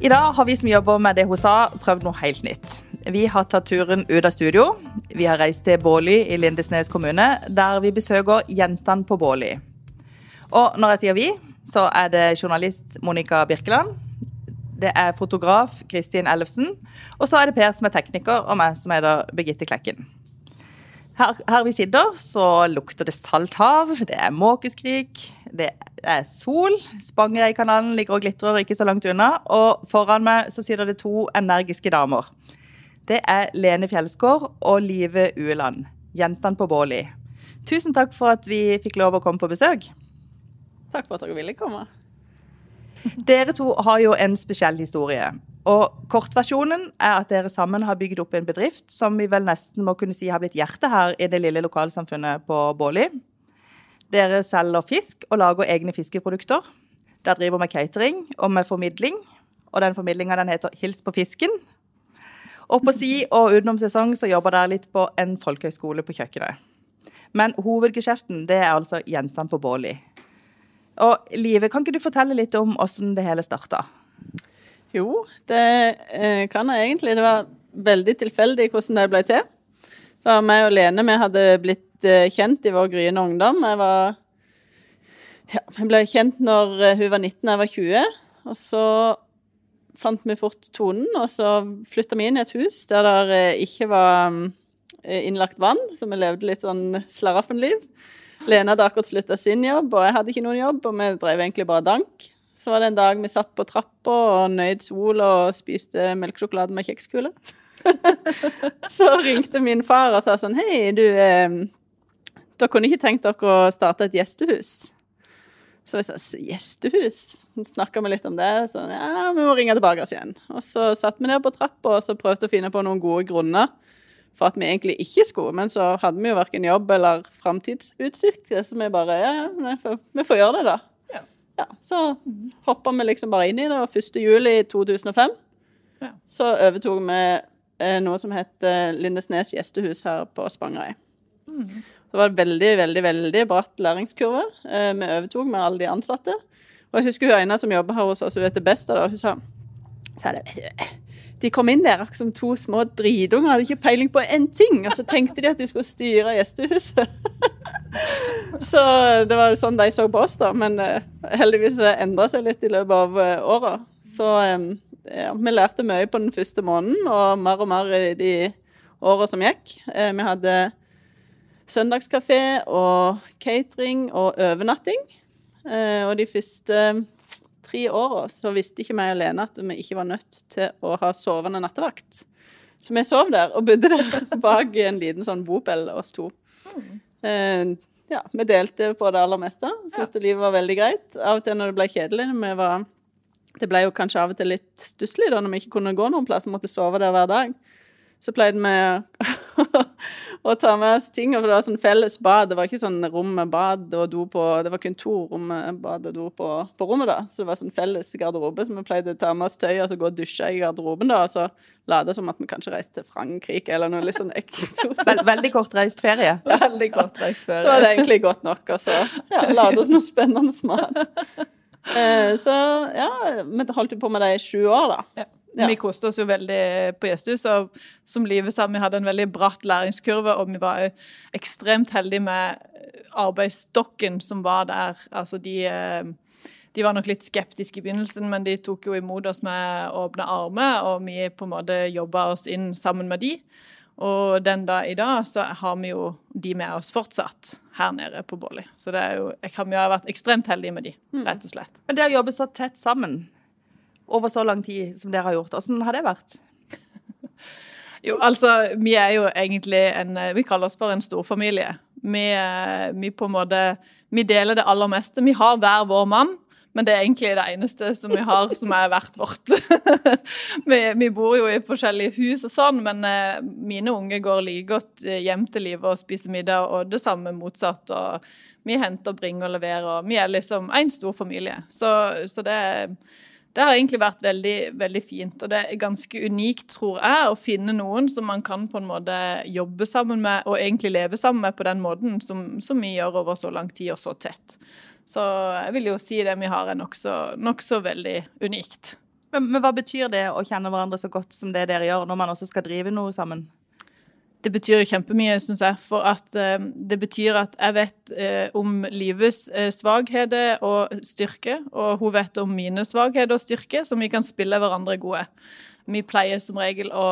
I dag har vi som jobber med det hun sa, prøvd noe helt nytt. Vi har tatt turen ut av studio. Vi har reist til Båli i Lindesnes kommune, der vi besøker jentene på Båli. Og når jeg sier vi, så er det journalist Monica Birkeland. Det er fotograf Kristin Ellefsen. Og så er det Per som er tekniker, og meg som heter Birgitte Klekken. Her, her vi sitter, så lukter det salt hav, det er måkeskrik, det er sol. Spangereikanalen ligger og glitrer ikke så langt unna. Og foran meg så sitter det to energiske damer. Det er Lene Fjellsgård og Live Ueland, jentene på Båli. Tusen takk for at vi fikk lov å komme på besøk. Takk for at dere ville komme. Dere to har jo en spesiell historie. Og kortversjonen er at dere sammen har bygd opp en bedrift som vi vel nesten må kunne si har blitt hjertet her i det lille lokalsamfunnet på Båli. Dere selger fisk og lager egne fiskeprodukter. Dere driver med catering og med formidling. Og den formidlinga den heter Hils på fisken. Og på si og utenom sesong så jobber dere litt på en folkehøyskole på kjøkkenet. Men hovedgeskjeften det er altså jentene på Båli. Og Live, kan ikke du fortelle litt om åssen det hele starta? Jo, det eh, kan jeg egentlig. Det var veldig tilfeldig hvordan det ble til. Det var meg og Lene vi hadde blitt eh, kjent i vår gryende ungdom. Jeg var ja, Vi ble kjent når eh, hun var 19 og jeg var 20. Og så fant vi fort tonen, og så flytta vi inn i et hus der det ikke var innlagt vann, så vi levde litt sånn slaraffenliv. Lene hadde akkurat slutta sin jobb, og jeg hadde ikke noen jobb, og vi drev egentlig bare dank. Så var det en dag vi satt på trappa og nøyd sol og spiste melkesjokolade med kjekskule. så ringte min far og sa sånn Hei, du eh, Dere kunne ikke tenkt dere å starte et gjestehus? Så jeg sa gjestehus? Snakka vi litt om det. Så ja, vi må ringe tilbake oss igjen. Og så satt vi ned på trappa og så prøvde å finne på noen gode grunner for at vi egentlig ikke skulle. Men så hadde vi jo verken jobb eller framtidsutsikter, så vi bare ja, ja, vi får gjøre det, da. Ja, så hoppa vi liksom bare inn i det, og 1. juli 2005 ja. så overtok vi eh, noe som het Lindesnes gjestehus her på Spangereid. Mm. Det var en veldig, veldig veldig bratt læringskurve. Eh, vi overtok med alle de ansatte. Og jeg husker hun ene som jobber her hos oss, hun vet det beste, da, hun sa, sa det, de kom inn der akkurat som to små dritunger, hadde ikke peiling på en ting. Og så tenkte de at de skulle styre gjestehuset. så det var sånn de så på oss, da. Men heldigvis heldigvis det endra seg litt i løpet av uh, åra. Så um, ja, vi lærte mye på den første måneden, og mer og mer i de åra som gikk. Vi hadde søndagskafé og catering og overnatting. og de første tre åra så visste ikke meg alene at vi ikke var nødt til å ha sovende nattevakt. Så vi sov der og bodde der bak en liten sånn bopel, oss to. Mm. ja, vi delte på det aller meste. Syntes ja. livet var veldig greit. Av og til når det ble kjedelig vi var, Det ble jo kanskje av og til litt stusslig da når vi ikke kunne gå noen plass og måtte sove der hver dag. Så pleide vi å ta med oss ting. For det var sånn felles bad. Det var ikke sånn rom med bad og do på Det var kun to rom med bad og do på, på, rommet, da. Så det var sånn felles garderobe. Så vi pleide å ta med oss tøy og så gå og dusje i garderoben, da. Og så late som at vi kanskje reiste til Frankrike eller noe litt sånn eksotisk. Veld, veldig kortreist ferie. Veldig kortreist ferie. Så var det egentlig godt nok. Og så ja, late oss noe spennende mat. Eh, så ja, vi holdt på med det i sju år, da. Ja. Ja. Vi koste oss jo veldig på Gjesthus, og som livet sa, vi hadde en veldig bratt læringskurve, og vi var ekstremt heldige med arbeidsstokken som var der. Altså de, eh, de var nok litt skeptiske i begynnelsen, men de tok jo imot oss med åpne armer, og vi på en måte jobba oss inn sammen med de. Og den dag i dag så har vi jo de med oss fortsatt her nede på Båli. Så det er jo, jeg har, vi har vært ekstremt heldige med de, mm. rett og slett. Men dere jobber så tett sammen over så lang tid som dere har gjort. Hvordan har det vært? jo, altså, vi er jo egentlig en Vi kaller oss for en storfamilie. Vi, vi på en måte Vi deler det aller meste. Vi har hver vår mann. Men det er egentlig det eneste som vi har som er hvert vårt. vi, vi, bor jo i forskjellige hus og sånn, men eh, mine unge går like godt hjem til livet og spiser middag, og det samme motsatt. og Vi henter, bringer og leverer. og Vi er liksom en stor familie. Så, så det er det har egentlig vært veldig, veldig fint. Og det er ganske unikt, tror jeg, å finne noen som man kan på en måte jobbe sammen med, og egentlig leve sammen med på den måten som, som vi gjør over så lang tid og så tett. Så jeg vil jo si det vi har er nokså nok så veldig unikt. Men, men hva betyr det å kjenne hverandre så godt som det dere gjør, når man også skal drive noe sammen? Det betyr kjempemye, syns jeg. For at eh, det betyr at jeg vet eh, om livets eh, svakheter og styrke, og hun vet om mine svakheter og styrke, så vi kan spille hverandre gode. Vi pleier som regel å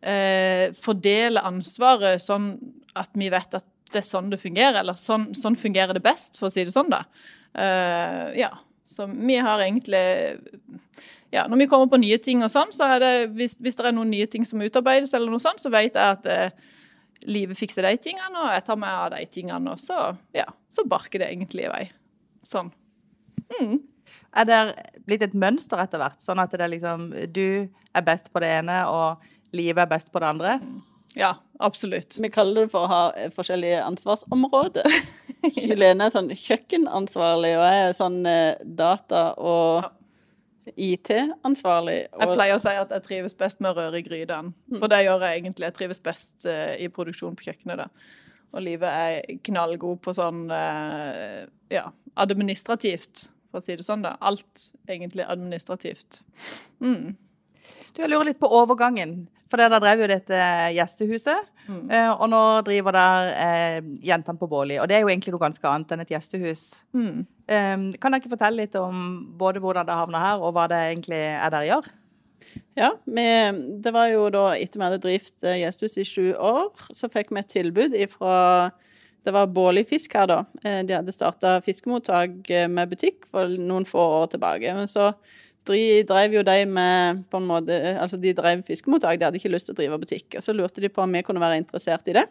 eh, fordele ansvaret sånn at vi vet at det er sånn det fungerer, eller sånn, sånn fungerer det best, for å si det sånn, da. Ja. Så vi har egentlig ja, når vi kommer på nye ting og sånn, så er det, hvis, hvis det er noen nye ting som utarbeides, eller noe sånt, så vet jeg at eh, livet fikser de tingene, og jeg tar meg av de tingene, og så, ja, så barker det egentlig i vei. Sånn. Mm. Er det blitt et mønster etter hvert, sånn at det er liksom, du er best på det ene, og livet er best på det andre? Ja, absolutt. Vi kaller det for å ha forskjellige ansvarsområder. Helene er sånn kjøkkenansvarlig, og jeg er sånn eh, data og IT-ansvarlig. Jeg pleier å si at jeg trives best med å røre i grytene. For det gjør jeg egentlig. Jeg trives best uh, i produksjon på kjøkkenet. da. Og livet er knallgod på sånn uh, ja, administrativt, for å si det sånn. da. Alt egentlig administrativt. Mm. Du, Jeg lurer litt på overgangen. For dere drev jo dette gjestehuset. Mm. Uh, og nå driver der eh, Jentene på Båli. Og det er jo egentlig noe ganske annet enn et gjestehus. Mm. Um, kan dere ikke fortelle litt om både hvordan det havna her, og hva det egentlig er dere gjør? Ja, vi, det var jo da etter vi hadde drevet gjestehus i sju år, så fikk vi et tilbud ifra det var Båli fisk her, da. De hadde starta fiskemottak med butikk for noen få år tilbake. Men så de drev jo de med på en måte, altså de drev fiskemottak, de hadde ikke lyst til å drive butikk. Og så lurte de på om vi kunne være interessert i det.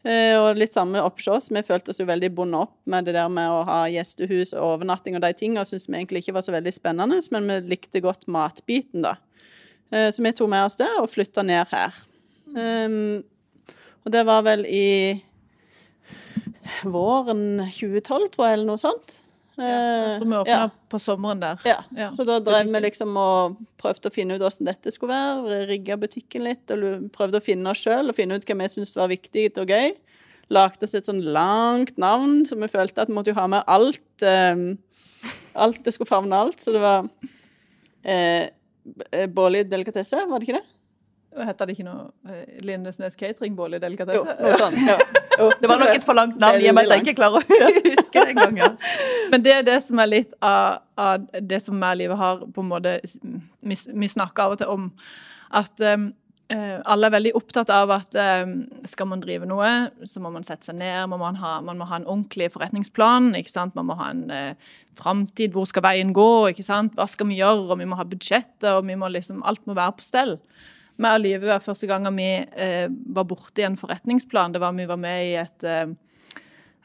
Eh, og litt samme oppsjås. Vi følte oss jo veldig bundet opp med det der med å ha gjestehus og overnatting og de tingene, og syntes vi egentlig ikke var så veldig spennende, men vi likte godt matbiten, da. Eh, så vi tok med oss det og flytta ned her. Um, og det var vel i våren 2012, tror jeg, eller noe sånt. Jeg tror vi åpna ja. på sommeren der. Ja. ja. Så da drev vi liksom og prøvde å finne ut hvordan dette skulle være. Rigga butikken litt og prøvde å finne oss sjøl og finne ut hva vi syntes var viktig og gøy. Lagde oss et sånn langt navn, så vi følte at vi måtte jo ha med alt. Um, alt det skulle favne alt. Så det var eh, Bårli delikatesse, var det ikke det? Heter det ikke noe uh, Lindesnes Catering i delikatesse? Jo, noe sånt, ja. Det var nok et for langt navn, i og med at jeg ikke klarer å huske det engang. Men det er det som er litt av, av det som vi livet har på en måte Vi, vi snakker av og til om at um, alle er veldig opptatt av at um, skal man drive noe, så må man sette seg ned, må man, ha, man må ha en ordentlig forretningsplan. ikke sant? Man må ha en uh, framtid, hvor skal veien gå, ikke sant? hva skal vi gjøre, og vi må ha budsjettet, og vi må liksom, alt må være på stell. Vi og Live var første gangen vi eh, var borte i en forretningsplan. Det var vi var med i et eh,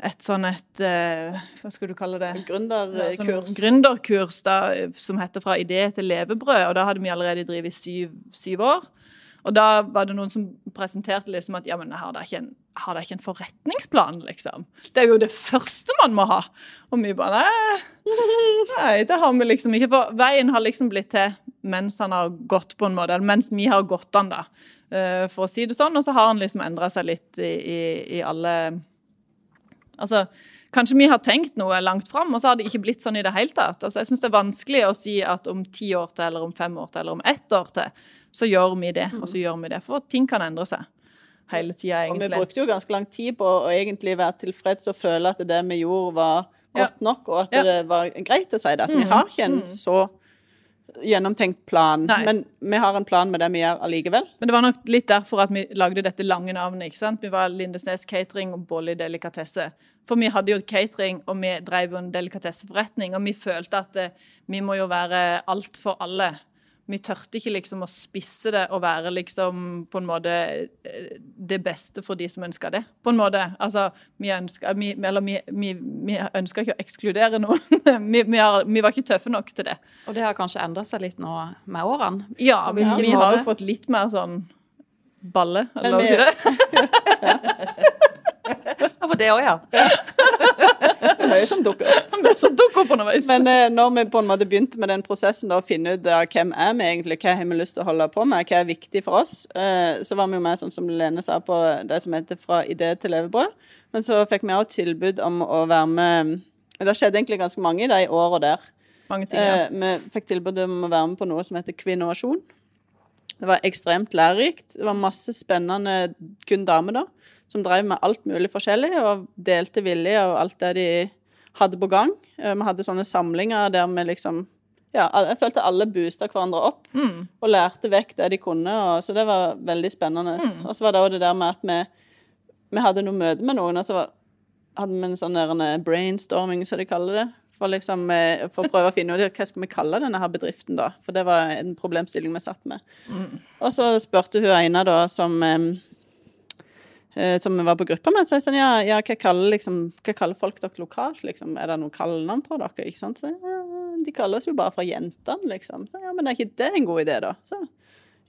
et sånn et uh, Hva skal du kalle det? Gründerkurs. Ja, sånn gründerkurs da, som heter 'Fra idé til levebrød'. og Da hadde vi allerede drevet i syv, syv, år. Og da var det noen som presenterte liksom at ja, men har dere ikke ikke en forretningsplan, liksom? Det er jo det første man må ha. Og vi bare nei, det har vi liksom ikke. For veien har liksom blitt til mens han har gått, på en måte. Eller mens vi har gått den, da. Uh, for å si det sånn. Og så har han liksom endra seg litt i, i, i alle Altså, Kanskje vi har tenkt noe langt fram, og så har det ikke blitt sånn i det hele tatt. Altså, jeg syns det er vanskelig å si at om ti år til, eller om fem år til, eller om ett år til, så gjør vi det, og så gjør vi det. For ting kan endre seg hele tida, egentlig. Og vi brukte jo ganske lang tid på å egentlig være tilfreds og føle at det vi gjorde, var godt ja. nok, og at ja. det var greit å si det. At mm. vi har ikke en mm. så gjennomtenkt plan, Nei. men vi har en plan med det vi gjør allikevel. Men det var nok litt derfor at vi lagde dette lange navnet. ikke sant? Vi var Lindesnes Catering og Bolli Delikatesse. For vi hadde jo catering, og vi drev jo en delikatesseforretning, og vi følte at eh, vi må jo være alt for alle vi tørte ikke liksom å spisse det og være liksom på en måte eh, det beste for de som ønsker det. På en måte. Altså, vi ønska vi, Eller vi, vi, vi ønska ikke å ekskludere noen. vi, vi, har, vi, var ikke tøffe nok til det. Og det har kanskje endret seg litt nå med årene? Ja, vi, har jo fått litt mer sånn balle, eller lov å si det? Ja, for det òg, ja. Mye som dukker opp. underveis. Men eh, når vi på en måte begynte med den prosessen da, å finne ut av hvem er vi egentlig, hva har vi lyst til å holde på med, hva er viktig for oss, eh, så var vi jo med, sånn som Lene sa, på det som heter Fra idé til levebrød. Men så fikk vi også tilbud om å være med Det skjedde egentlig ganske mange i de åra der. Mange ting, ja. Eh, vi fikk tilbud om å være med på noe som heter Kvinnovasjon. Det var ekstremt lærerikt. Det var masse spennende kun damer da, som drev med alt mulig forskjellig, og delte villig av alt det de hadde på gang. Eh, Vi hadde sånne samlinger der vi liksom ja, jeg følte alle boosta hverandre opp Mm. og lærte vekk det de kunne. Og, så det var veldig spennende. Mm. Og så var det òg det der med at vi, vi hadde noe møte med noen, og så var, hadde vi en sånn brainstorming, som de kaller det. For, liksom, eh, for å prøve å finne ut hva skal vi kalle denne her bedriften, da. For det var en problemstilling vi satt med. Og så spurte hun ene da som eh, eh, som vi var på gruppa med, så jeg sånn, ja, ja hva, kaller, liksom, hva kaller folk dere lokalt, liksom? Er det noen kallenavn på dere, ikke sant? Så, ja, de kaller oss jo bare for jentene, liksom. Så, ja, men er ikke det en god idé, da? Så,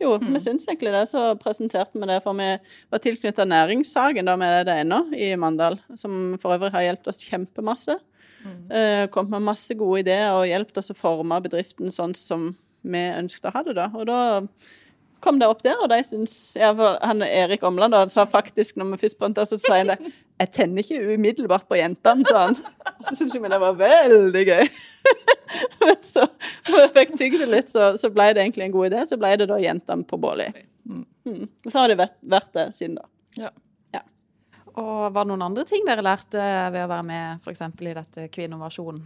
jo, vi syns egentlig det, så presenterte vi det, for vi var da vi er det ennå, i Mandal, som for øvrig har hjulpet oss kjempemasse. Mm. Uh, kom med masse gode ideer og hjulpet oss å forme bedriften sånn som vi ønsket å ha det, da. Og da kom det opp der, og de syns ja, for han Erik Omland da, sa faktisk, når vi først brant der, så sier han det Jeg tenner ikke umiddelbart på jentene, sa han. Og så syntes vi det var veldig gøy. Men så når jeg fikk tygd det litt, så, så ble det egentlig en god idé. Så ble det da jentene på Båli. Mm. Og så har det vært, vært det siden da. Ja. Og var det noen andre ting dere lærte ved å være med f.eks. i dette Kvinnovasjon?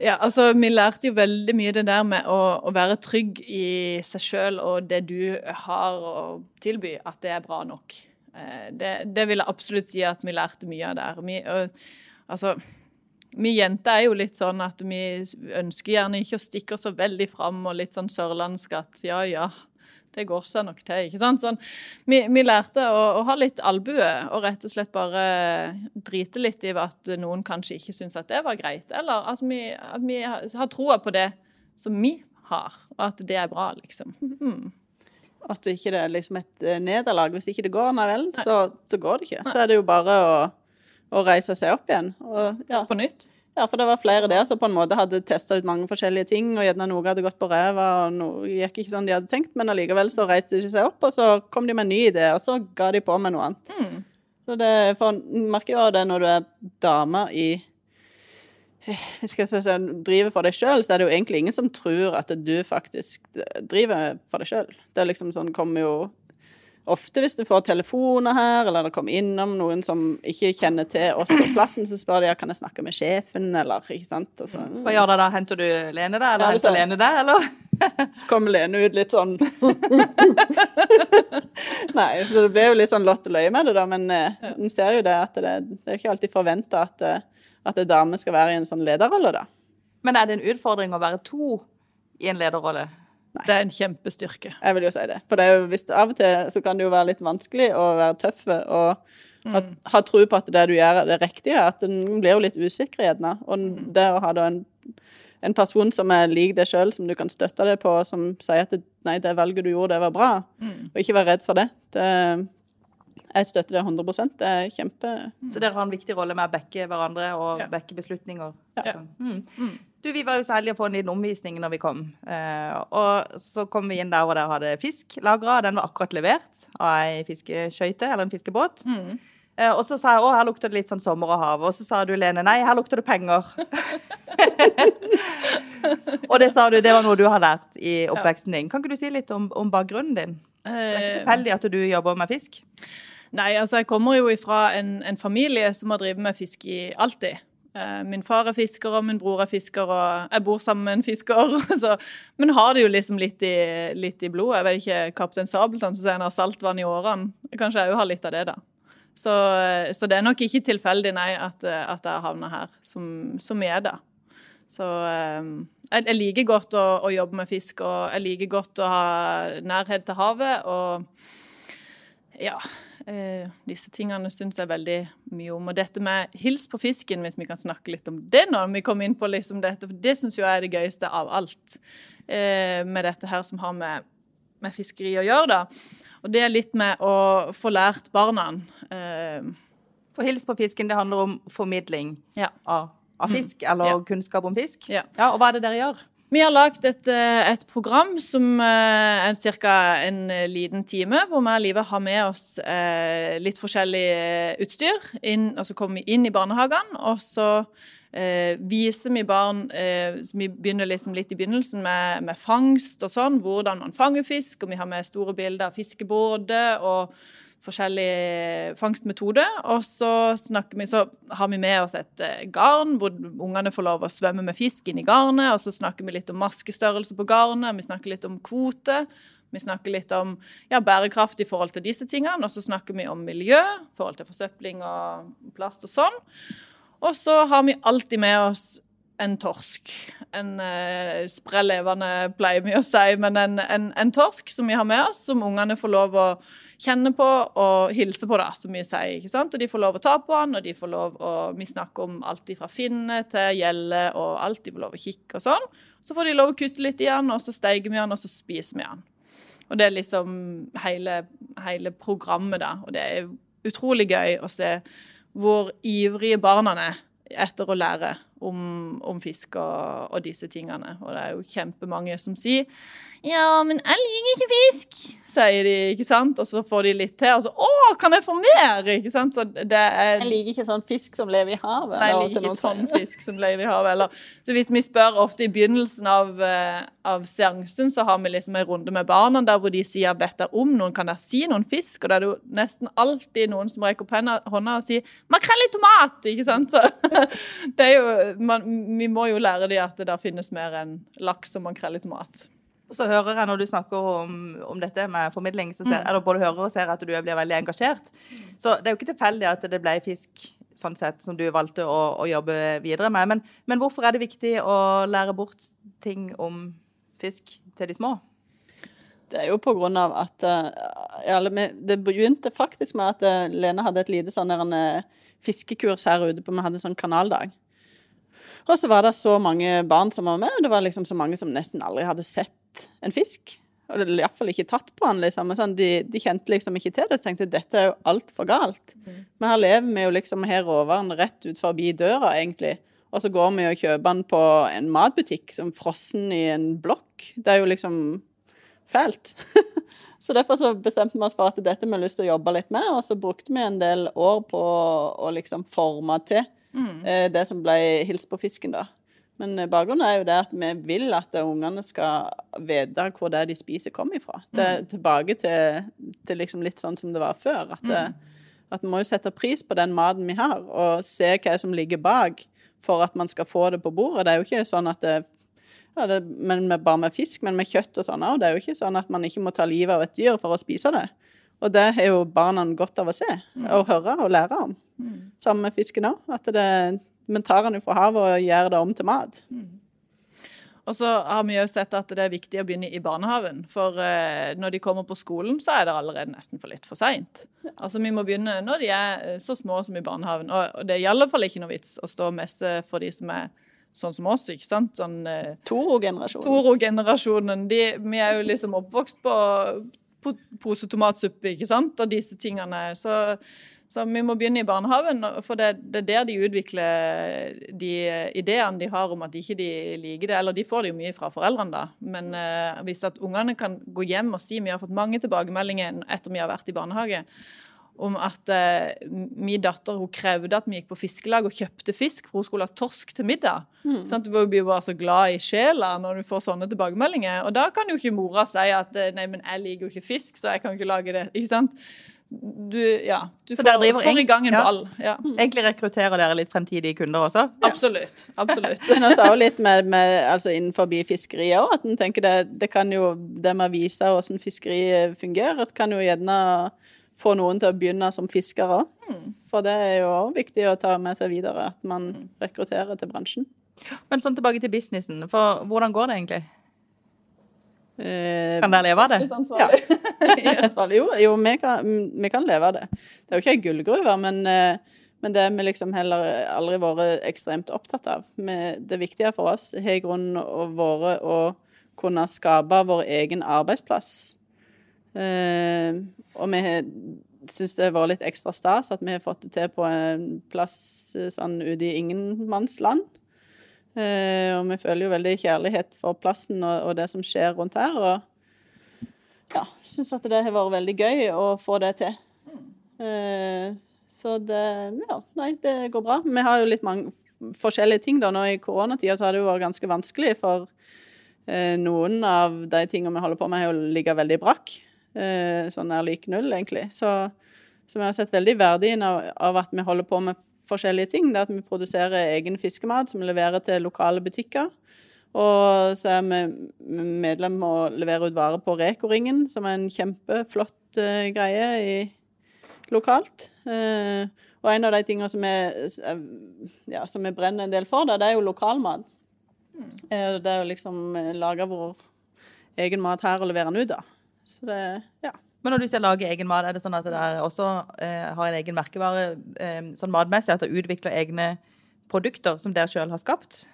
Ja, altså Vi lærte jo veldig mye det der med å, å være trygg i seg sjøl og det du har å tilby, at det er bra nok. Eh, Det, det vil jeg absolutt si at vi lærte mye av der. Vi, og, altså, vi jenter er jo litt sånn at vi ønsker gjerne ikke å stikke oss så veldig fram og litt sånn sørlandsk at ja, ja, det går seg nok til. ikke sant? Sånn, vi, vi lærte å, å ha litt albue og rett og slett bare drite litt i at noen kanskje ikke syns at det var greit. Eller at vi, at vi har troa på det som vi har, og at det er bra, liksom. Mm. At det ikke er liksom et eh, nederlag. Hvis ikke det går, nei vel, så, så går det ikke. Så er det jo bare å, å reise seg opp igjen. Og, ja. På nytt. Ja, for det var flere der som på en måte hadde testa ut mange forskjellige ting, og gjerne noe hadde gått på ræva, og noe gikk ikke sånn de hadde tenkt, men allikevel så reiste de ikke seg opp, og så kom de med en ny idé, og så ga de på med noe annet. Mm. Så det, for merker jo det når du er dame i jeg skal si, sånn, driver for deg sjøl, så er det jo egentlig ingen som tror at du faktisk driver for deg sjøl. Det er liksom sånn, kommer jo ofte hvis du får telefoner her, eller det kommer innom noen som ikke kjenner til oss og plassen, så spør de kan jeg snakke med sjefen, eller ikke sant. Altså, Hva gjør det da? Henter du Lene der, eller Ja, henter. Lene der, eller? så kommer Lene ut litt sånn Nei, så det blir jo litt sånn lott og løye med det, da, men eh, en ser jo det at det, det er ikke alltid forventa at, eh, at en dame skal være i en sånn lederrolle, da. Men er det en utfordring å være to i en lederrolle? Det er en kjempestyrke. Jeg vil jo si det. For det jo, hvis av og til så kan det jo være litt vanskelig å være tøff og ha, ha tro på at det du gjør, er det riktige. At en blir jo litt usikker gjerne. Og det å ha da en, en person som er lik deg sjøl, som du kan støtte deg på, som sier at det, nei, det valget du gjorde, det var bra, og ikke være redd for det. det jeg støtter det 100% Det er kjempe Så dere har en viktig rolle med å backe hverandre og Ja. backe beslutninger. Ja. Sånn. Mm. Du, Vi var jo så heldige å få en liten omvisning når vi kom. Eh, og Så kom vi inn der hvor dere hadde fisk lagra. Den var akkurat levert av ei fiskeskøyte eller en fiskebåt. Eh, og så sa jeg å, her lukter det litt sånn sommer og hav. Og så sa du Lene nei, her lukter det penger. og det sa du, det var noe du har lært i oppveksten din. Kan ikke du si litt om, om bakgrunnen din? Det er ikke Eh, tilfeldig at du jobber med fisk? Nei, altså jeg kommer jo ifra en, en familie som har drevet med fisk i alltid. Eh, Min far er fisker, og min bror er fisker, og jeg bor sammen med en fisker. Så, men har det jo liksom litt i, litt i blodet. Jeg vet ikke, Kaptein Sabeltann sier han har saltvann i årene. Kanskje jeg òg har litt av det, da. Så, så det er nok ikke tilfeldig, nei, at, at jeg havna her som, som jeg er, da. Så eh, jeg, jeg liker godt å, å jobbe med fisk, og jeg liker godt å ha nærhet til havet. og ja, eh, disse tingene syns jeg veldig mye om. Og dette med hils på fisken, hvis vi kan snakke litt om det når vi kommer inn på liksom dette, for det syns jeg er det gøyeste av alt eh, med dette her som har med, med fiskeri å gjøre, da. Og det er litt med å få lært barna eh, For hils på fisken, det handler om formidling Ja. av, av fisk, eller Ja. kunnskap om fisk. Ja. og hva er det dere gjør? Vi har lagd et, eh, et program som eh, er ca. en eh, liten time, hvor vi og Live har med oss eh, litt forskjellig utstyr. Inn, og så kommer vi inn i barnehagene, og så eh, viser vi barn eh, Vi begynner liksom litt i begynnelsen med, med, fangst og sånn, hvordan man fanger fisk. Og vi har med store bilder av fiskebåter og forskjellige fangstmetode. Og så, vi, så, har vi med oss et eh, garn hvor ungene får lov å svømme med fisk inn i garnet. Og så snakker vi litt om maskestørrelse på garnet, vi snakker litt om kvote. Vi snakker litt om ja, bærekraft i forhold til disse tingene. Og så snakker vi om miljø, forhold til forsøpling og plast og sånn. Og så har vi alltid med oss en torsk. En eh, sprell levende, pleier vi å si, men en, en, en, torsk som vi har med oss, som ungene får lov å kjenne på og hilse på, da, som vi sier. ikke sant? Og de får lov å ta på han, og de får lov å Vi snakker om alt fra finne til gjelle og alt. De får lov å kikke og sånn. Så får de lov å kutte litt i han, og så steiger vi han, og så spiser vi han. Og det er liksom hele, hele programmet, da. Og det er utrolig gøy å se hvor ivrige barna er etter å lære om, om fisk og, og, disse tingene. Og det er jo kjempemange som sier ja, men jeg liker ikke fisk, sier de, ikke sant? Og så får de litt til, og så Å, kan jeg få mer? Ikke sant? Så det er Jeg liker ikke sånn fisk som lever i havet. Nei, jeg liker ikke sånn fisk som lever i havet. Eller, så hvis vi spør ofte i begynnelsen av, uh, av seansen, så har vi liksom en runde med barna der hvor de sier vet dere om noen, kan dere si noen fisk? Og da er det jo nesten alltid noen som rekker opp hånda og sier makrell i tomat, ikke sant? Så det er jo man, Vi må jo lære dem at det der finnes mer enn laks og makrell i tomat. Så hører jeg når du snakker om, om dette med formidling, så ser, mm. eller både hører og ser at du blir veldig engasjert. Så det er jo ikke tilfeldig at det ble fisk sånn sett som du valgte å, å jobbe videre med. Men, men, hvorfor er det viktig å lære bort ting om fisk til de små? Det er jo på grunn av at ja, Det begynte faktisk med at eh, Lene hadde et lite sånn eh, fiskekurs her ute på Vi hadde en sånn kanaldag. Og så var det så mange barn som var med, og det var liksom så mange som nesten aldri hadde sett en fisk. Og iallfall ikke tatt på den, liksom. Sånn, de, de, kjente liksom ikke til det. Så tenkte dette er jo altfor galt. Mm. Men her lever vi jo liksom her råvaren rett ut forbi døra, egentlig. Og så går vi og kjøper den på en matbutikk som frossen i en blokk. Det er jo liksom fælt. så derfor så bestemte vi oss for at dette vi har lyst til å jobbe litt med, og så brukte vi en del år på å liksom forme til mm. eh, det som ble hils på fisken, da. Men eh, bakgrunnen er jo det at vi vil at ungene skal vite hvor det de spiser, kommer ifra. Det, mm. Tilbake til, til liksom litt sånn som det var før. At, mm. at vi må jo sette pris på den maten vi har, og se hva som ligger bak for at man skal få det på bordet. Det er jo ikke sånn at det, ja, det men med, bare med fisk, men med kjøtt og sånn òg. Det er jo ikke sånn at man ikke må ta livet av et dyr for å spise det. Og det har jo barna godt av å se mm. og høre og lære om. Mm. Sammen med fisken òg. At det men tar den fra havet og gjør det om til mat. Mm. Og så har vi jo sett at det er viktig å begynne i barnehagen. For eh, når de kommer på skolen, så er det allerede nesten for litt for seint. Altså, vi må begynne når de er eh, så små som i barnehagen. Og, det er i alle fall ikke noe vits å stå og messe for de som er sånn som oss, ikke sant? Sånn, eh, Toro-generasjonen. Toro-generasjonen. Vi er jo liksom oppvokst på pose tomatsuppe, ikke sant? Og disse tingene. Så så vi må begynne i barnehagen, for det, det, er der de utvikler de ideene de har om at ikke de liker det. Eller de får det jo mye fra foreldrene, da. Men uh, hvis at ungene kan gå hjem og si Vi har fått mange tilbakemeldinger etter vi har vært i barnehage om at eh, min datter hun krevde at vi gikk på fiskelag og kjøpte fisk, for hun skulle ha torsk til middag. Mm. Sånn, du blir jo bare så glad i sjela når du får sånne tilbakemeldinger. Og da kan jo ikke mora si at eh, nei, men jeg liker jo ikke fisk, så jeg kan ikke lage det. ikke sant? du, ja, du får, får, i gang en ja. ball. Ja. Egentlig rekrutterer dere litt fremtidige kunder også? Absolutt. absolutt. Men også litt med, med, altså innenfor fiskeriet òg, at en tenker det, det kan jo Det med å vise hvordan fiskeri fungerer, kan jo gjerne få noen til å begynne som fiskere. Mm. For det er jo òg viktig å ta med seg videre, at man mm. rekrutterer til bransjen. Men sånn tilbake til businessen, for hvordan går det egentlig? Eh, kan dere leve av det? Ja. jo, jo vi, kan, vi, kan, leve av det. Det er jo ikke ei gullgruve, men, eh, men, det har vi liksom heller aldri vært ekstremt opptatt av. det viktige for oss har i grunnen vært å kunne skape vår egen arbeidsplass. Eh, og vi syns det vært litt ekstra stas at vi har fått det til på en plass sånn ute i ingenmannsland. Eh, og vi føler jo veldig kjærlighet for plassen og, og det som skjer rundt her. Og ja, syns at det har vært veldig gøy å få det til. Eh, så det Ja, nei, det går bra. Vi har jo litt mange forskjellige ting. da. Nå I koronatida så har det jo vært ganske vanskelig, for eh, noen av de tingene vi holder på med, har jo ligget veldig brakk. Eh, sånn er lik null, egentlig. Så, så vi har sett veldig verdien av, av at vi holder på med forskjellige ting. Det at vi produserer egen fiskemat som vi leverer til lokale butikker. Og så er vi medlem og leverer ut varer på Reko-ringen, som er en kjempeflott uh, greie i, lokalt. Uh, og en av de tingene som vi, ja, som vi brenner en del for, det er jo lokalmat. Mm. Uh, det er jo liksom lage vår egen mat her og levere den ut, da. Så det, ja. Men når du sier lage egen mat, er det sånn at dere også eh, har en egen merkevare eh, sånn matmessig? At dere utvikler egne produkter som dere sjøl har skapt?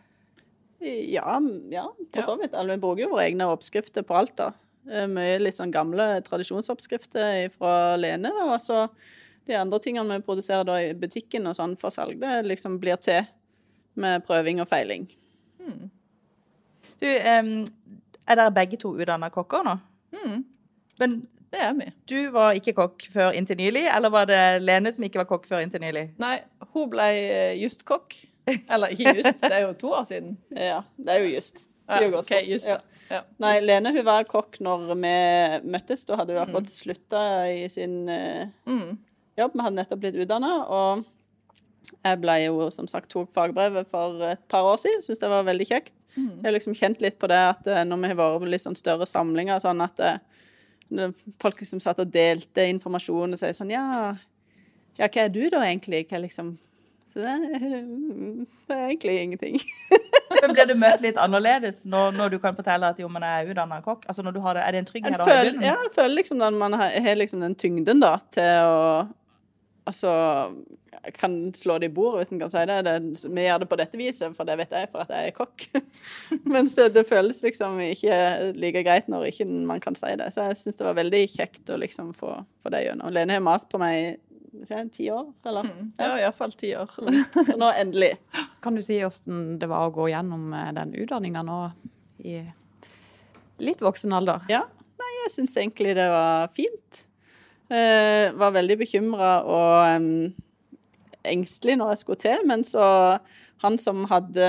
Ja, ja for så vidt. Vi bruker jo våre egne oppskrifter på alt. da. Eh, mye litt sånn gamle tradisjonsoppskrifter fra Lene. Og så de andre tingene vi produserer da i butikken og sånn for salg, det liksom blir til med prøving og feiling. Hmm. Du, um, er dere begge to utdanna kokker nå? Mm. Men det er vi. Du var ikke kokk før inntil nylig, eller var det Lene som ikke var kokk før inntil nylig? Nei, hun ble eh, just kokk. Eller ikke just, det er jo to år siden. Ja, det er jo just. Ja, okay, just ja. Ja. Nei, Lene hun var kokk når vi møttes. Da hadde hun akkurat mm. slutta i sin uh, mm. jobb. Vi hadde nettopp blitt utdanna. Og jeg ble jo som sagt tok fagbrevet for et par år siden. Syns det var veldig kjekt. Mm. Jeg har liksom kjent litt på det at eh, når vi har vært på litt sånn større samlinger, sånn at folk liksom satt og delte informasjon og sier sånn ja, ja, hva er du da egentlig? Hva liksom det er, det er egentlig ingenting. Men Blir du møtt litt annerledes når, når, du kan fortelle at jo, man er utdanna kokk? Altså når du har det, Er det en trygghet? Jeg føler, ja, jeg føler liksom at man har, har liksom den tyngden da, til å Altså kan slå det i bordet hvis en kan si det. det. Vi gjør det på dette viset, for det vet jeg for at jeg er kokk. Mens det, det, føles liksom ikke like greit når ikke man kan si det. Så jeg syns det var veldig kjekt å liksom få, få det gjennom. Lene har mast på meg ti år, eller? Mm, ja, iallfall ti år. Så nå endelig. Kan du si hvordan det var å gå gjennom eh, den utdanninga nå i litt voksen alder? Ja, nei, jeg syns egentlig det var fint. Uh, var veldig bekymra og um, engstelig når jeg skulle til, men så han som hadde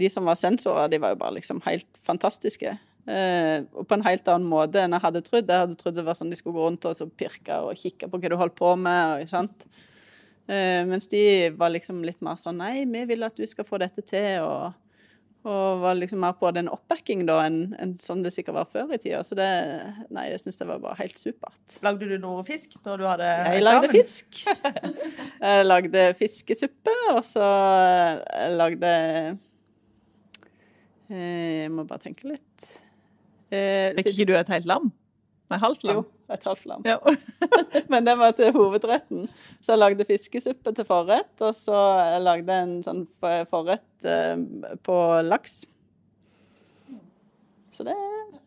De som var sensorer, de var jo bare liksom helt fantastiske. Uh, og på en helt annen måte enn jeg hadde trodd. Jeg hadde trodd det var sånn de skulle gå rundt og pirke og kikke på hva du holdt på med. Og? Uh, mens de var liksom litt mer sånn Nei, vi vil at du skal få dette til. og og var liksom mer på den oppbacking da enn en sånn det sikkert var før i tida. Så det Nei, jeg syns det var bare helt supert. Lagde du noe fisk når du hadde Jeg lagde fisk. jeg lagde fiskesuppe, og så jeg lagde eh, Jeg må bare tenke litt. Eh, Fikk ikke du et helt lam? Nei, halvt lam? Jo, et halvt lam. Ja. Men det var til hovedretten. Så jeg lagde fiskesuppe til forrett, og så jeg lagde en sånn forrett eh, på laks. Så det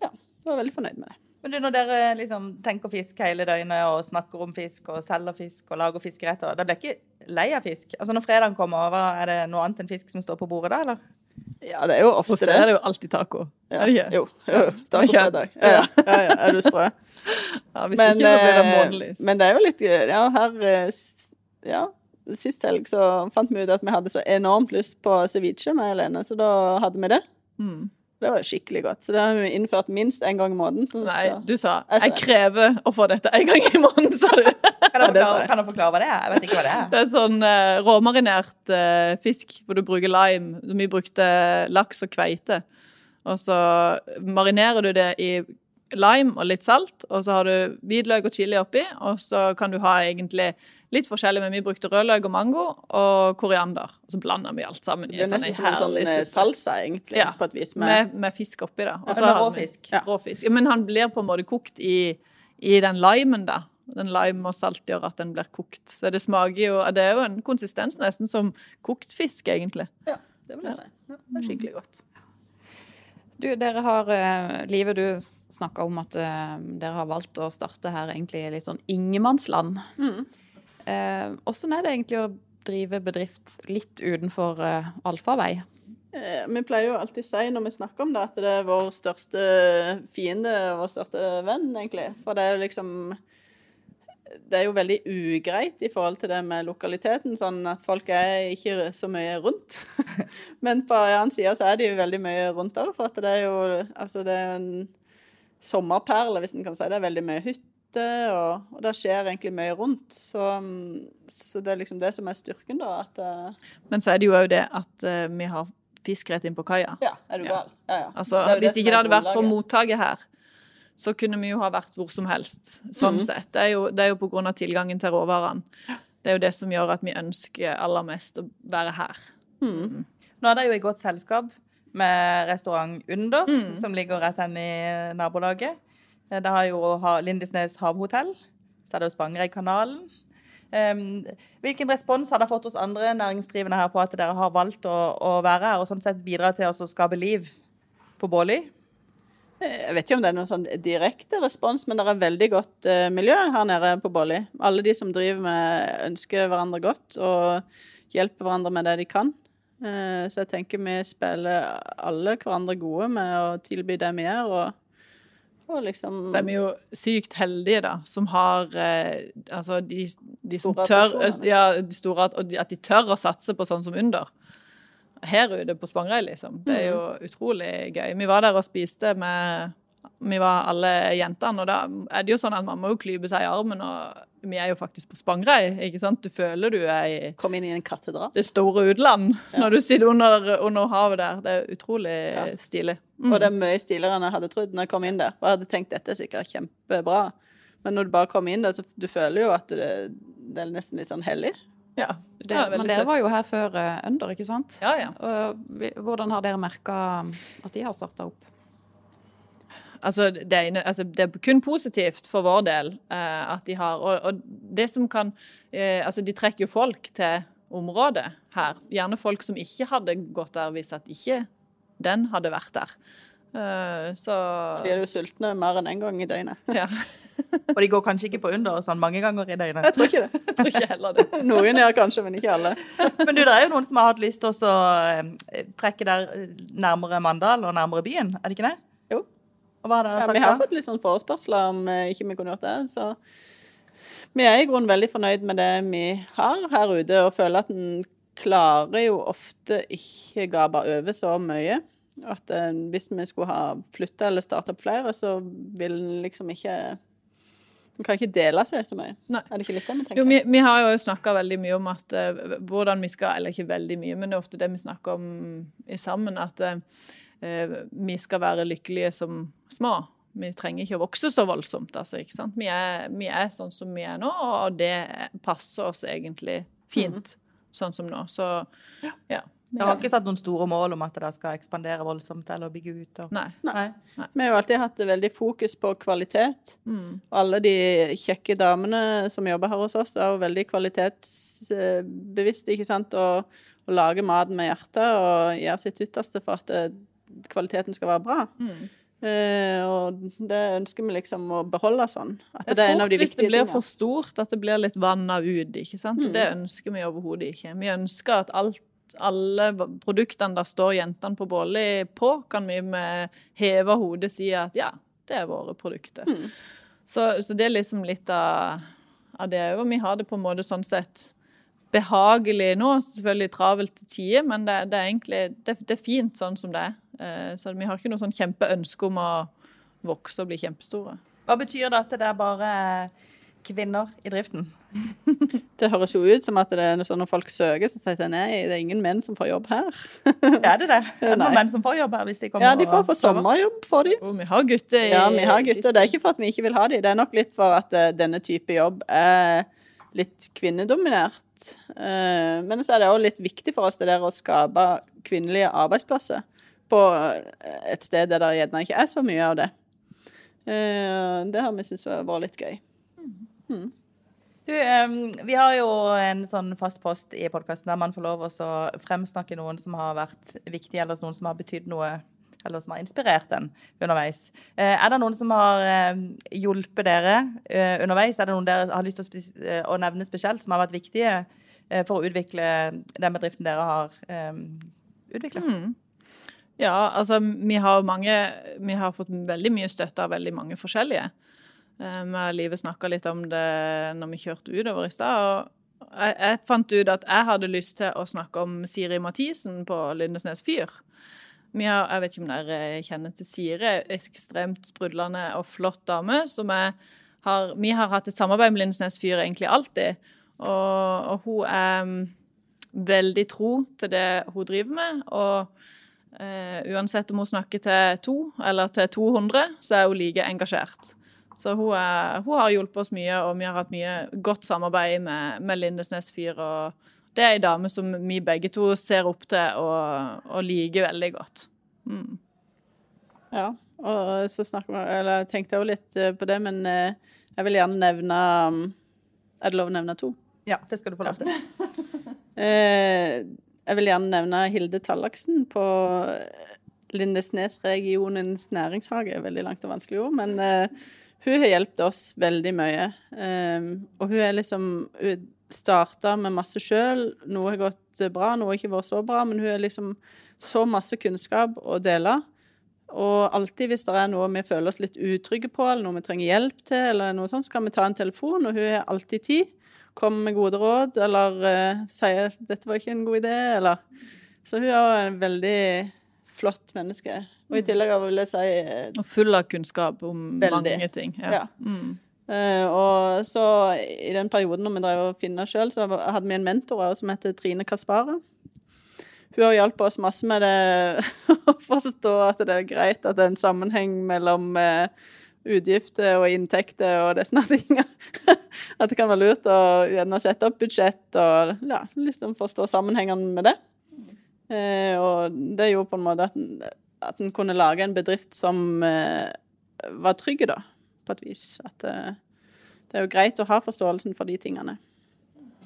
Ja, jeg var veldig fornøyd med det. Men du, Når dere liksom tenker fisk hele døgnet og snakker om fisk og selger fisk og lager fiskeretter, da blir ikke lei av fisk? Altså Når fredagen kommer, er det noe annet enn fisk som står på bordet da, eller? Ja, det er jo ofte det. er det jo alltid taco. Ja. Er det ikke? Jo, jo tacofredag. Ja, ja, ja, er du sprø? Ja, hvis men, ikke, så blir det eh, månedlig. Men det er jo litt Ja, her eh, Ja, sist helg så fant vi ut at vi hadde så enormt lyst på ceviche med Helene, så da hadde vi det. Mm. Det var skikkelig godt. Så det har vi innført minst én gang i måneden. Nei, du sa 'jeg krever å få dette én gang i måneden', sa du. Kan du forklare, forklare, hva det er? Jeg vet ikke hva det er. Det er sånn uh, råmarinert uh, fisk hvor du bruker lime. Vi brukte laks og kveite. Og så marinerer du det i lime og litt salt, og så har du hvitløk og chili oppi. Og så kan du ha egentlig litt forskjellig, men vi brukte rødløk og mango og koriander. Og så blander vi alt sammen. Det er nesten som en sånn eh, salsa, egentlig, ja, på et vis. Med, med, med fisk oppi, da. Og så rå fisk. Ja. Rå fisk. Ja, men han blir på en måte kokt i, i den limen, da. Den lime og salt gjør at den blir kokt. Så det smaker jo Det er jo en konsistens nesten som kokt fisk, egentlig. Ja, det vil jeg si. Ja, det er skikkelig godt. Du, dere har, uh, Live, du snakka om at uh, dere har valgt å starte her egentlig litt sånn ingenmannsland. Mm. Åssen hvordan er det egentlig å drive bedrift litt utenfor eh, allfarvei? Vi pleier jo alltid å si når vi snakker om det, at det er vår største fiende og vår største venn, egentlig. For det er jo liksom det er jo veldig ugreit i forhold til det med lokaliteten, sånn at folk er ikke så mye rundt. Men på en annen side så er de jo veldig mye rundt òg, for at det er jo altså det er en sommerperle, hvis en kan si det. er veldig mye hytter, og, og det skjer egentlig mye rundt. Så, så, det er liksom det som er styrken, da. At, uh, Men så er det jo òg det at uh, vi har fisk rett inn på kaia. Ja, er du gal? Ja, ja. Altså, Det er hvis det ikke det hadde vært for mottaket her, så kunne vi jo ha vært hvor som helst, sånn Mhm. sett. Det er jo, det er jo på grunn av tilgangen til råvarene. Det er jo det som gjør at vi ønsker aller mest å være her. Nå er det jo i godt selskap med restaurant Under, Mm. som ligger rett hen i nabolaget. Eh, Det har jo Lindesnes havhotell. Så er det jo Spangereidkanalen. Um, hvilken respons har dere fått hos andre næringsdrivende her på at dere har valgt å, være her, og sånn sett bidra til å skape liv på Båli? Jeg vet ikke om det er noen sånn direkte respons, men det er veldig godt eh, miljø her nede på Båli. Alle de som driver med, ønsker hverandre godt og hjelper hverandre med det de kan. Eh, så jeg tenker vi spiller alle hverandre gode med å tilby det vi gjør, og, og liksom Så er vi jo sykt heldige, da, som har eh, Altså, de, de som tør. Ja, de store og de- at de tør å satse på sånn som Under. Her ute på Spangereid, liksom. Det er jo Mm. utrolig gøy. Vi var der og spiste med Vi var alle jentene, og da er det jo sånn at man må jo klype seg i armen, og vi er jo faktisk på Spangereid, ikke sant? Du føler du er i Kom inn i en katedral. det store utland når du sitter under, under havet der. Det er utrolig Ja. stilig. Og det er mye stiligere enn jeg hadde trodd når jeg kom inn der. Og jeg hadde tenkt dette er sikkert kjempebra. Men når du bare kommer inn der, så du føler jo at det, det er nesten litt sånn hellig. Ja, Det, det er men dere tøft. var jo her før eh, Under, ikke sant? Ja, ja. Og vi- hvordan har dere merka at de har starta opp? Altså, det, er, altså, det er kun positivt for vår del uh, at de har og, og det som kan uh, Altså, de trekker jo folk til området her. Gjerne folk som ikke hadde gått der hvis at ikke den hadde vært der. Eh, så De er jo sultne mer enn én en gang i døgnet. ja. Og de går kanskje ikke på Under sånn mange ganger i døgnet. Jeg tror ikke det. Jeg tror ikke heller det. Noen gjør kanskje, men ikke alle. Men du, det er jo noen som har hatt lyst til å trekke der nærmere Mandal og nærmere byen, er det ikke det? Jo. Og hva har dere Ja, sagt vi har fått litt sånn forespørsler om eh, ikke vi kunne gjort det. Så vi er i grunnen veldig fornøyd med det vi har her ute, og føler at en klarer jo ofte ikke gape over så mye. At eh, hvis vi skulle ha flytta eller starta opp flere, så vil en liksom ikke man kan ikke dele seg så mye. Nei. Er det ikke litt det vi tenker? Jo, vi, vi har jo snakka veldig mye om at uh, hvordan vi skal Eller ikke veldig mye, men det er ofte det vi snakker om i sammen. At uh, vi skal være lykkelige som små. Vi trenger ikke å vokse så voldsomt. Altså, ikke sant? Vi, er, vi er sånn som vi er nå, og det passer oss egentlig fint sånn som nå. Så ja. Dere har ikke satt noen store mål om at det skal ekspandere voldsomt eller bygge ut? Og... Nei. Nei. Vi har jo alltid hatt veldig fokus på kvalitet. Mm. Og alle de kjekke damene som jobber her hos oss, er jo veldig kvalitetsbevisste, ikke sant. Og, og lager maten med hjertet og gjør sitt ytterste for at det, kvaliteten skal være bra. Mm. Uh, og det ønsker vi liksom å beholde sånn. At det, Det er fort, en av de hvis det blir tingene. for stort, at det blir litt vanna ut. ikke sant? Mm. Det ønsker vi overhodet ikke. Vi ønsker at alt, alle produktene der står jentene på Båli på, kan vi med heva hodet si at ja, det er våre produkter. Mm. Så, så det er liksom litt av, av det òg. Vi har det på en måte sånn sett behagelig nå, selvfølgelig travelt til tider, men det, det er egentlig det, det er fint sånn som det er. Eh, Så vi har ikke noe sånn kjempeønske om å vokse og bli kjempestore. Hva betyr det at det er bare kvinner i driften? Det høres jo ut som at det er sånn når folk søker, så sier de nei, det er ingen menn som får jobb her. Er det det? Er det er noen menn som får jobb her hvis de kommer? Ja, de får få sommerjobb, får de. Og vi har gutter Ja, vi har gutter. Det er ikke for at vi ikke vil ha dem, det er nok litt for at eh, denne type jobb er litt kvinnedominert. Eh, men så er det òg litt viktig for oss det der å skape kvinnelige arbeidsplasser på eh, et sted der det gjerne ikke er så mye av det. Eh, det har vi syntes var litt gøy. Du, vi har jo en sånn fast post i podkasten der man får lov å fremsnakke noen som har vært viktig, eller noen som har betydd noe, eller som har inspirert en underveis. Eh, er det noen som har hjulpet dere eh, underveis? Er det noen dere har lyst til å, nevne spesielt, som har vært viktige for å utvikle den bedriften dere har utvikla? Mm. Ja, altså vi har mange Vi har fått veldig mye støtte av veldig mange forskjellige. Eh, Vi har livet snakka litt om det når vi kjørte utover i stad. og jeg, jeg fant ut at jeg hadde lyst til å snakke om Siri Mathisen på Lindesnes fyr. Vi har, jeg vet ikke om dere kjenner til Siri, ekstremt sprudlende og flott dame. som er, har, Vi har hatt et samarbeid med Lindesnes fyr egentlig alltid. Og, og hun er mm, veldig tro til det hun driver med. Og uansett om hun snakker til to eller til 200, så er hun like engasjert. Så hun, er, hun har hjulpet oss mye, og vi har hatt mye godt samarbeid med, med Lindesnes fyr. og det er ei dame som vi begge to ser opp til og, og liker veldig godt. Mm. Ja, og så snakker vi Eller jeg jo litt eh, på det, men eh, jeg vil gjerne nevne um, Er det lov å nevne to? Ja, det skal du få lov til. Eh, jeg vil gjerne nevne Hilde Tallaksen på Lindesnes-regionens næringshage. Veldig langt og vanskelig ord, men uh, hun har hjulpet oss veldig mye. Um, og hun er liksom Hun starta med masse sjøl. Noe har gått bra, noe har ikke vært så bra, men hun har liksom så masse kunnskap å dele. Og alltid hvis det er noe vi føler oss litt utrygge på, eller noe vi trenger hjelp til, eller noe sånt, så kan vi ta en telefon, og hun har alltid tid. Kommer med gode råd, eller uh, sier 'dette var ikke en god idé', eller Så hun er en veldig flott menneske. Og i tillegg vil jeg si uh, Og full av kunnskap om Veldig. mange ting. Ja. Ja. Mm. Uh, og så i den perioden når vi drev og finne sjøl, så hadde vi en mentor også, som heter Trine Kaspare. Hun har hjulpet oss masse med det å forstå at det er greit at det er en sammenheng mellom eh, utgifter og inntekter og disse tingene. at det kan være lurt å gjerne sette opp budsjett og ja, liksom forstå sammenhengene med det. Eh, og det gjorde på en måte at at en kunne lage en bedrift som eh, var trygg, da, på et vis. At eh, det er jo greit å ha forståelsen for de tingene.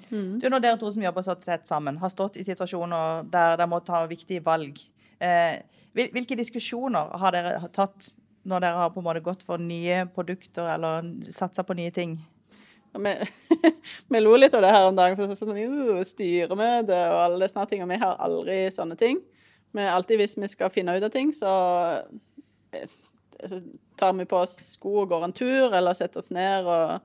Du, når dere to som jobber så tett sammen, har stått i situasjoner der dere må ta viktige valg, hvilke diskusjoner har dere tatt når dere har på en måte gått for nye produkter eller satsa på nye ting? Og vi, vi lo litt av det her om dagen, for sånn uh, styremøte og alle disse ting. tingene. Vi har aldri sånne ting. Men alltid hvis vi skal finne ut av ting, så eh, tar vi på oss sko og går en tur, eller setter oss ned og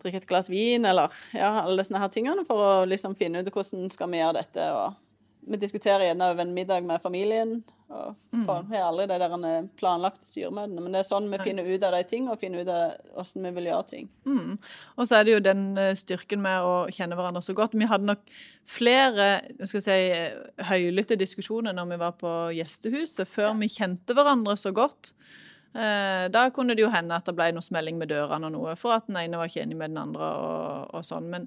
drikker et glass vin, eller ja, alle disse her tingene, for å liksom finne ut hvordan skal vi gjøre dette. og vi diskuterer gjerne over en middag med familien. Og for, Vi har aldri de der eh, planlagte styremøtene, men det er sånn vi finner ut av de tingene, og finner ut av hvordan vi vil gjøre ting. Mm. Og så er det jo den eh, styrken med å kjenne hverandre så godt. Vi hadde nok flere skal si, eh, høylytte diskusjoner når vi var på gjestehuset, før vi kjente hverandre så godt. Da kunne det jo hende at det ble noe smelling med dørene og noe, for at den ene var ikke enig med den andre og, og sånn. Men,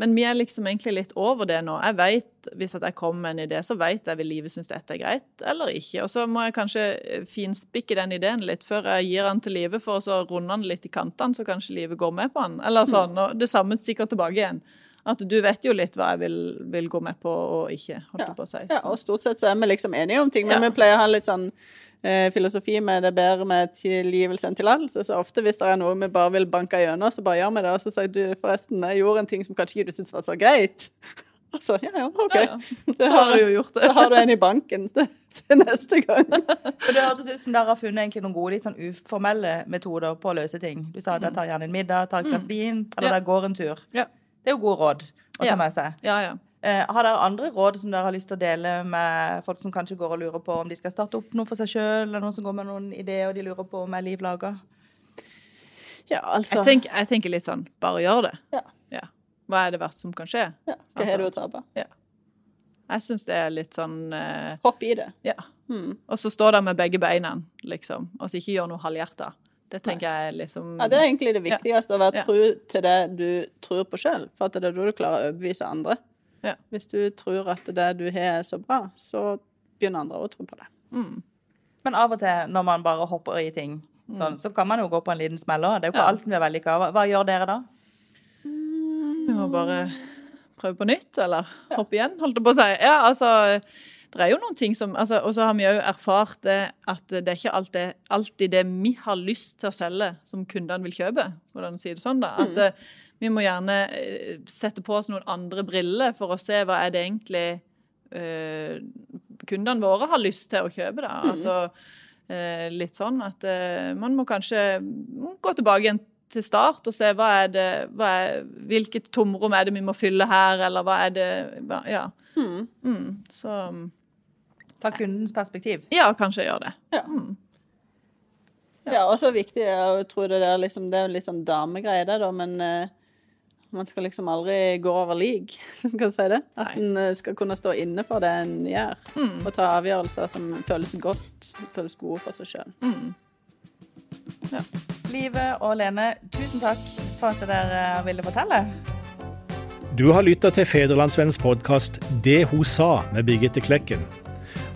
men vi er liksom egentlig litt over det nå. Jeg vet, Hvis jeg kommer med en idé, så vet jeg vil livet synes dette er greit eller ikke. Og så må jeg kanskje eh, finspikke den ideen litt før jeg gir den til livet, for å så runde den litt i kantene, så kanskje livet går med på den. Eller sånn. Og det samme sikkert tilbake igjen. At du vet jo litt hva jeg vil, vil gå med på og ikke, holdt ja. på å si. Ja, og stort sett så er vi liksom enige om ting, men Ja. vi pleier å ha litt sånn filosofi med det er bedre med tilgivelse enn tillatelse. Så ofte hvis det er noe vi bare vil banke gjennom, så bare gjør vi det. Og så sier du forresten, jeg gjorde en ting som kanskje ikke du syntes var så greit. Og så, ja, ja, OK. Ja, ja. Så har du jo gjort det. Så har du en i banken til, neste gang. For Det hørtes ut som dere har funnet egentlig noen gode, litt sånn uformelle metoder på å løse ting. Du sa mm. jeg tar gjerne en middag, tar et glass vin, eller Ja. dere går en tur. Ja. Det er jo gode råd å ta med seg. Ja, ja. Eh, har dere andre råd som dere har lyst til å dele med folk som kanskje går og lurer på om de skal starte opp noe for seg sjøl, eller noen som går med noen ideer og de lurer på om er liv laga? Ja, altså. Jeg, tenker, jeg tenker litt sånn, bare gjør det. Ja. Ja. Hva er det verste som kan skje? ja, hva har du å tape? Jeg syns det er litt sånn eh, Hopp i det. Ja. Mm. Og så stå der med begge beina, liksom. Og så ikke gjør noe halvhjerta. Det tenker jeg er liksom Ja, Det er egentlig det viktigste, å være Ja. tro til det du tror på sjøl. For at det er da du klarer å overbevise andre. Ja. Hvis du tror at det du har er så bra, så begynner andre å tro på det. mm. Men av og til når man bare hopper i ting, sånn, så kan man jo gå på en liten smell òg. Det er jo ikke Ja. alt som blir vellykka. Hva, hva gjør dere da? Vi må bare prøve på nytt, eller hoppe igjen, holdt jeg på å si. Ja, altså det er jo noen ting som altså, Og så har vi jo erfart det at det er ikke alltid, alltid det vi har lyst til å selge, som kundene vil kjøpe. Hvordan si det sånn da. At mm. vi må gjerne eh, sette på oss noen andre briller for å se hva er det egentlig eh, kundene våre har lyst til å kjøpe. da. Altså, eh, litt sånn at eh, man må kanskje gå tilbake igjen til start og se hva er det, hva er, hvilket tomrom er det vi må fylle her, eller hva er det hva, Ja. Mm, så Ta kundens perspektiv. ja, kanskje gjøre det. Ja. Ja, ja, også viktig jeg tror det, er liksom, det er en litt sånn damegreie, det, da, men uh, man skal liksom aldri gå over lik, skal jeg si det. At Nei. en eh, skal kunne stå inne for det en gjør, og ta avgjørelser som føles godt, føles gode for seg sjøl. Live og Lene, tusen takk for at dere ville fortelle. Du har lytta til Federlandsvennens podkast 'Det hun sa' med Birgitte Klekken.